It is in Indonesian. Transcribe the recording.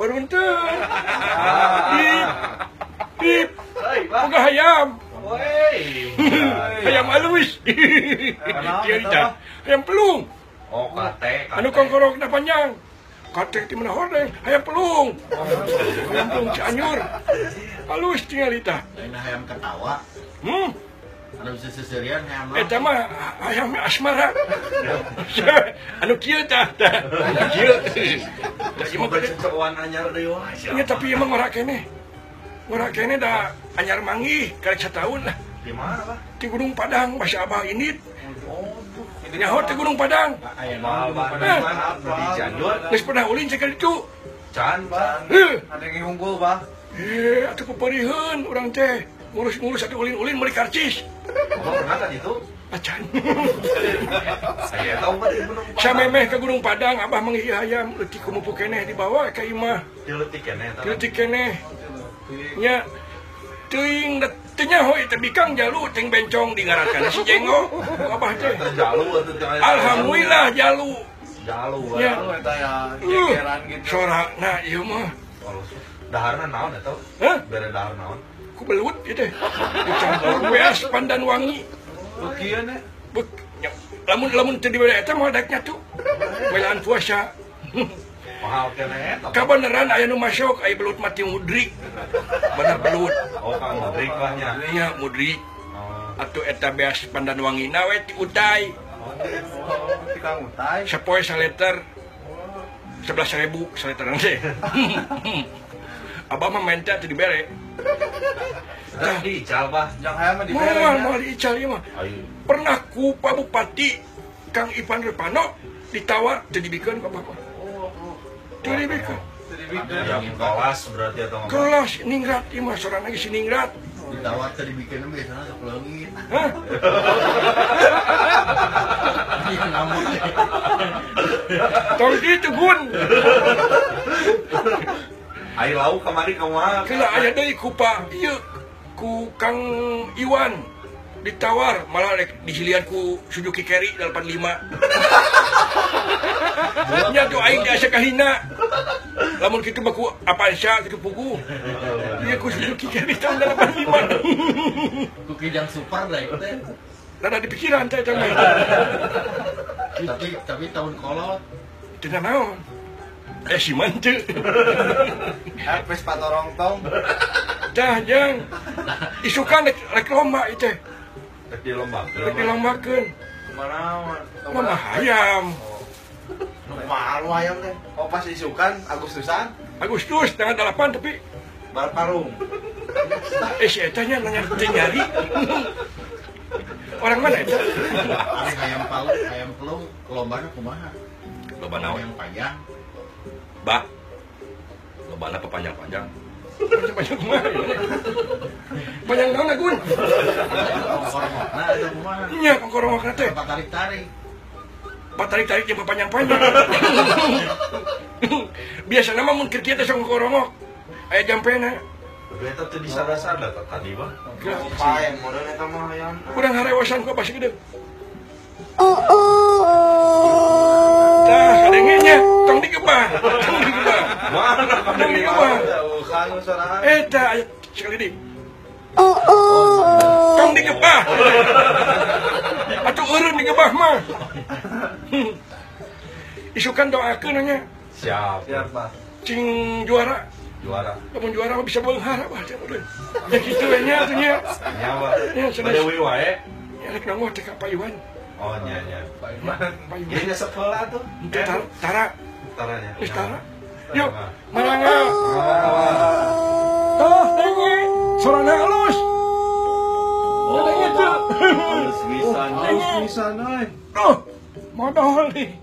Peruntung. Dip. Dip. Buka hayam. Hayam halus. Kieu tah. Hayam pelung. Oh, kate, kate. Anu kongkorok na panjang. Kate di mana hordeng. Hayam pelung. Hayam pelung Cianjur. Halus tinggal itah. Lain hayam ketawa. Hmm. Eta mah ayam asmara. anu kieu tah tah. Kieu. Da ieu mah cocokan anyar deui wae. Nya tapi emang ora kene. Ora kene da anyar mangi karek sataun lah. Di mana, Pak? Di Gunung Padang, Masya Abah ini. Oh, ini nyaho di Gunung Padang. Ayeuna mah Padang apa? Di Cianjur. Geus pernah ulin cek itu. Can, Pak. Ada yang unggul, Pak. Eh, eh atuh peperiheun urang teh. Ngurus-ngurus atuh ulin-ulin meuli karcis. saya memeh ke Gunung Padang Abah mengisi ayam letik kumupu keneh dibawa ke imah? Letik keneh letik keneh. Nya teuing teunya hoi teu jalu ting bencong digarakan si jengo abah teh. Jalu alhamdulillah jalu. Jalu ya, ya. Uh, sorak nah ieu mah. daharna naon eta eh? bere dahar naon. Ku belut itu dicampur beas pandan wangi. Oh, kieu ne? Bek, lamun lamun teu dibere eta mah daek nyatu. welaan puasa. Mahal kena eta eh, kabeneran aya nu masuk aya belut mati mudrik bener belut. Oh Kang mudrik lah nya. Nya mudrik oh. atuh eta beas pandan wangi. Nawe ti utai. Oh, oh, ti Kang utai. Sapoe saleter. Sebelas ribu saleter nanti Abah mah minta teu dibere. Dah diical. Jangan hayam mah Moal moal diical ieu mah. Ayo. Pernah ku Pak Bupati Kang Ipan Repano ditawar teu dibikeun ka Bapak. Teu dibikeun. Yang kelas berarti atau? Kelas ningrat ieu mah soranna geus ningrat. ditawar teh dibikin biasanya sok leungit. Hah? Iya. Tong ditu gun. Air lauk kemari kumaha? Kela aya deui ku Pak ieu ku Kang Iwan ditawar malah rek disilian ku Suzuki Carry 85. Nya tuh aing diasa kahina. Lamun kitu mah ku Avanza kitu pugu. Ieu ku Suzuki Carry tahun 85. Ku kijang super lah itu teh. Rada di pikiran teh. Tapi tapi tahun kolot. Tina naon? Eh si manteu. Epes patorong tong. Dah jang. Isukan rek rek lomba teh. Rek di lomba. Rek dilombakeun. Ke mana? Lomba hayam. Malu ayam teh. Oh pas isukan Agustusan Agustus tanggal 8 tapi bar parung. eh si eta nya nanya teu nyari. Orang mana? Ari hayam palu, hayam pelung, lombana kumaha? Loba naon? Yang panjang. Ba. Loba apa panjang-panjang. Panjang-panjang kumaha? Panjang naon gun? Korong-korongna itu kumaha? Nya kongkorong teh. Apa tarik-tarik? Patarik-tarik jeung panjang-panjang. Biasa nama mun keur kieu teh sok korongok. Aya jampena. Beta tuh disada-sada tak tadi mah ayam. Kurang harewasan kok pasti gede. Tah, tong digebah. Tong digebah. Mana Tong kami digebah. Bukan usaha. Eta aya sekali di. Tong digebah. Atuh eureun digebah mah. Isukan doakeun nya Siap. Siap pak. cing juara. Juara. Lamun juara mah bisa beunghar apa teh ulun. Ya we nya atuh nya. Nyawa. Ya, sudah. Dewi wae. Ya rek nanggo teh ka payuan. Oh nya nya. Payuan. Ini sekolah tuh. Tara, Taranya. geus tara. Yuk, maranga. Toh, dengi. Sorana halus. Dengi tuh. Harus bisa. Harus bisa noy. Tuh, modal nih.